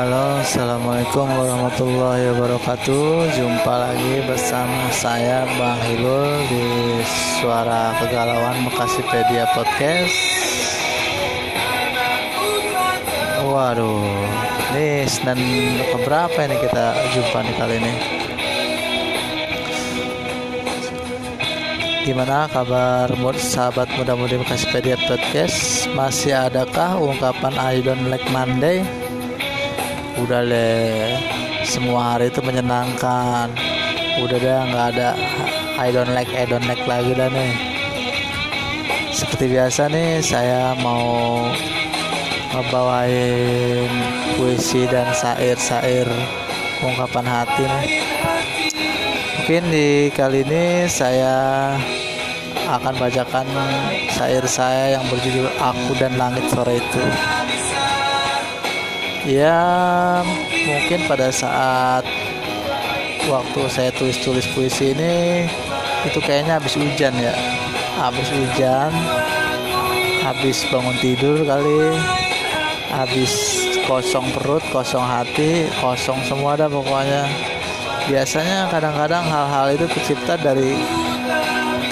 Halo, assalamualaikum warahmatullahi wabarakatuh. Jumpa lagi bersama saya Bang Hilul di Suara Kegalauan Bekasipedia Podcast. Waduh, ini dan keberapa ini kita jumpa nih kali ini? Gimana kabar sahabat muda-mudi Bekasipedia Podcast? Masih adakah ungkapan I don't like Monday? Udah deh semua hari itu menyenangkan. Udah deh nggak ada I don't like I don't like lagi dah nih. Seperti biasa nih saya mau ngebawain puisi dan syair-syair ungkapan hati nih. Mungkin di kali ini saya akan bacakan syair saya yang berjudul Aku dan Langit Sore itu ya mungkin pada saat waktu saya tulis-tulis puisi ini itu kayaknya habis hujan ya. Habis hujan habis bangun tidur kali habis kosong perut kosong hati kosong semua dah pokoknya. Biasanya kadang-kadang hal-hal itu tercipta dari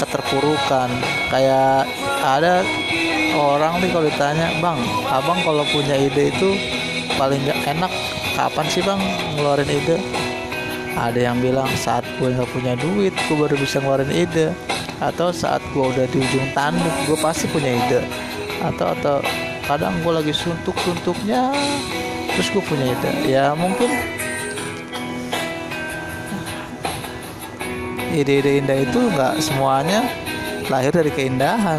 keterpurukan. Kayak ada orang nih kalau ditanya bang abang kalau punya ide itu paling gak enak. Kapan sih bang ngeluarin ide? Ada yang bilang saat gue nggak punya duit gue baru bisa ngeluarin ide. Atau saat gue udah di ujung tanduk gue pasti punya ide. Atau atau kadang gue lagi suntuk suntuknya terus gue punya ide. Ya mungkin ide-ide indah itu nggak semuanya lahir dari keindahan.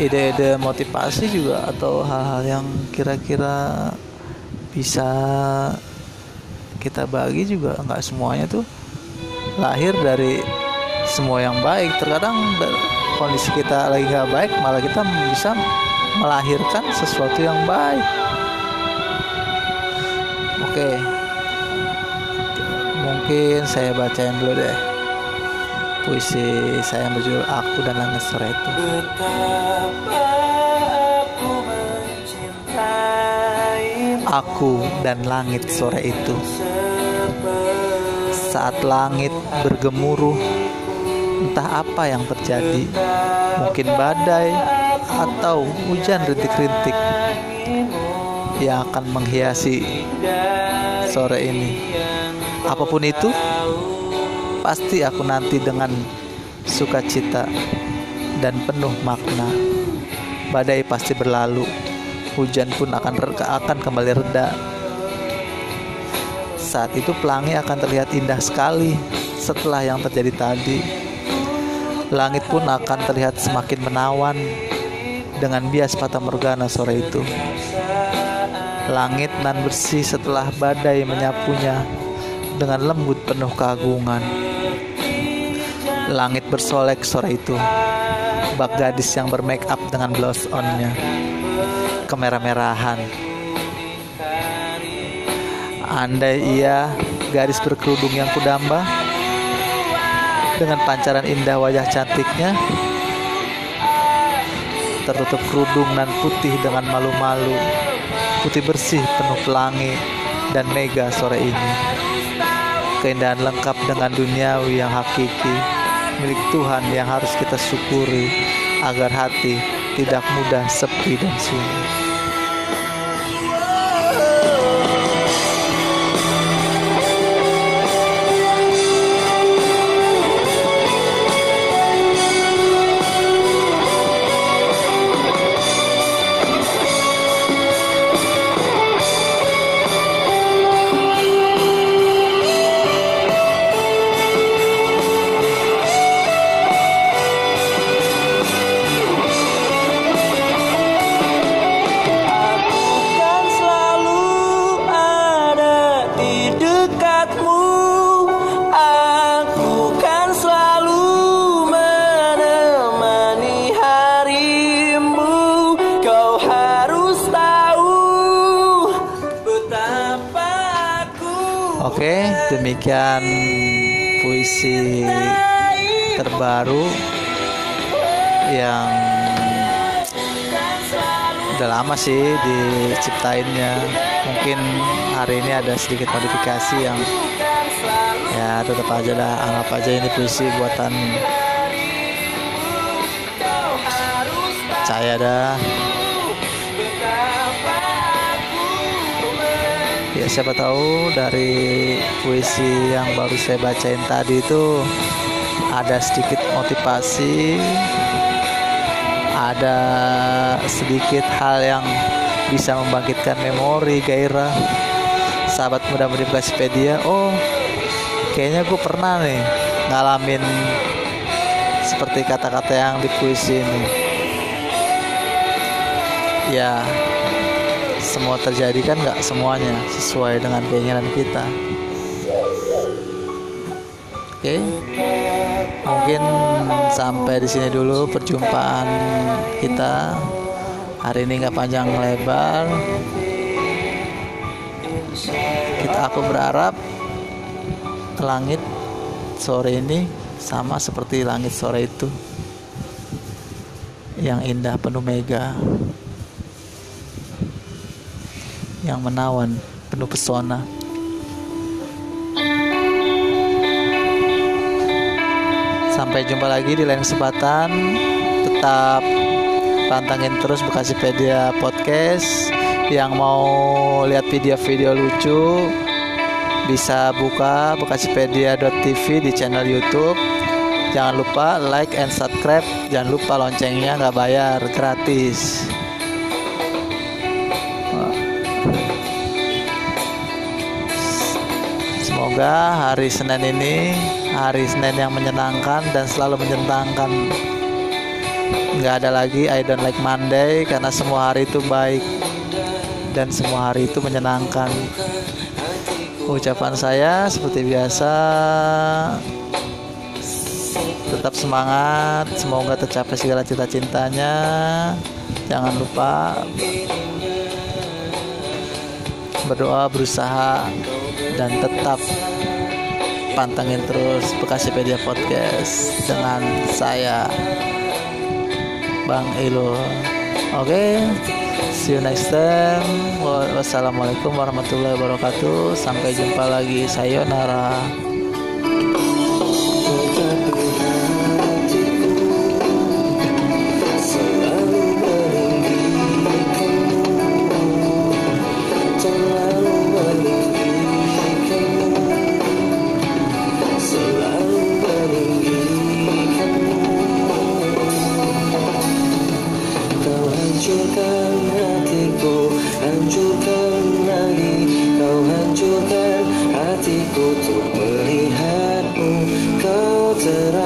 Ide-ide motivasi juga atau hal-hal yang kira-kira bisa kita bagi juga nggak semuanya tuh lahir dari semua yang baik. Terkadang kondisi kita lagi nggak baik malah kita bisa melahirkan sesuatu yang baik. Oke. Mungkin saya bacain dulu deh. Puisi saya yang berjudul aku dan langit sore itu aku dan langit sore itu. Saat langit bergemuruh, entah apa yang terjadi, mungkin badai atau hujan rintik-rintik yang akan menghiasi sore ini. Apa pun itu, pasti aku nanti dengan sukacita dan penuh makna. Badai pasti berlalu hujan pun akan akan kembali reda. Saat itu pelangi akan terlihat indah sekali setelah yang terjadi tadi. Langit pun akan terlihat semakin menawan dengan bias fata morgana sore itu. Langit nan bersih setelah badai menyapunya dengan lembut penuh keagungan. Langit bersolek sore itu, bak gadis yang bermake up dengan gloss onnya kemerah-merahan. Andai ia garis berkerudung yang kudamba dengan pancaran indah wajah cantiknya tertutup kerudung nan putih dengan malu-malu putih bersih penuh pelangi dan mega sore ini keindahan lengkap dengan duniawi yang hakiki milik Tuhan yang harus kita syukuri agar hati tidak mudah sepi dan sunyi. Oke, demikian puisi terbaru yang udah lama sih diciptainnya. mungkin hari ini ada sedikit modifikasi yang ya tetap aja lah anggap aja ini puisi buatan saya dah siapa tahu dari puisi yang baru saya bacain tadi itu ada sedikit motivasi ada sedikit hal yang bisa membangkitkan memori gairah. Sahabat muda Bekasipedia oh kayaknya gue pernah nih ngalamin seperti kata-kata yang di puisi ini. Ya semua terjadi kan nggak semuanya sesuai dengan keinginan kita. Oke okay? mungkin sampai di sini dulu perjumpaan kita. Hari ini nggak panjang lebar. Kita aku berharap langit sore ini sama seperti langit sore itu. Yang indah penuh mega yang menawan penuh pesona. Sampai jumpa lagi di lain kesempatan. Tetap pantangin terus Bekasipedia Podcast. Yang mau lihat video-video lucu bisa buka bekasipedia.tv di channel YouTube. Jangan lupa like and subscribe. Jangan lupa loncengnya nggak bayar gratis semoga hari Senin ini hari Senin yang menyenangkan dan selalu menyenangkan. Nggak ada lagi I don't like Monday karena semua hari itu baik dan semua hari itu menyenangkan. Ucapan saya seperti biasa tetap semangat semoga tercapai segala cita-citanya jangan lupa berdoa berusaha dan tetap pantengin terus Bekasipedia Podcast dengan saya Bang Ilo. Oke, see you next time. Wassalamualaikum warahmatullahi wabarakatuh. Sampai jumpa lagi. Sayonara. that I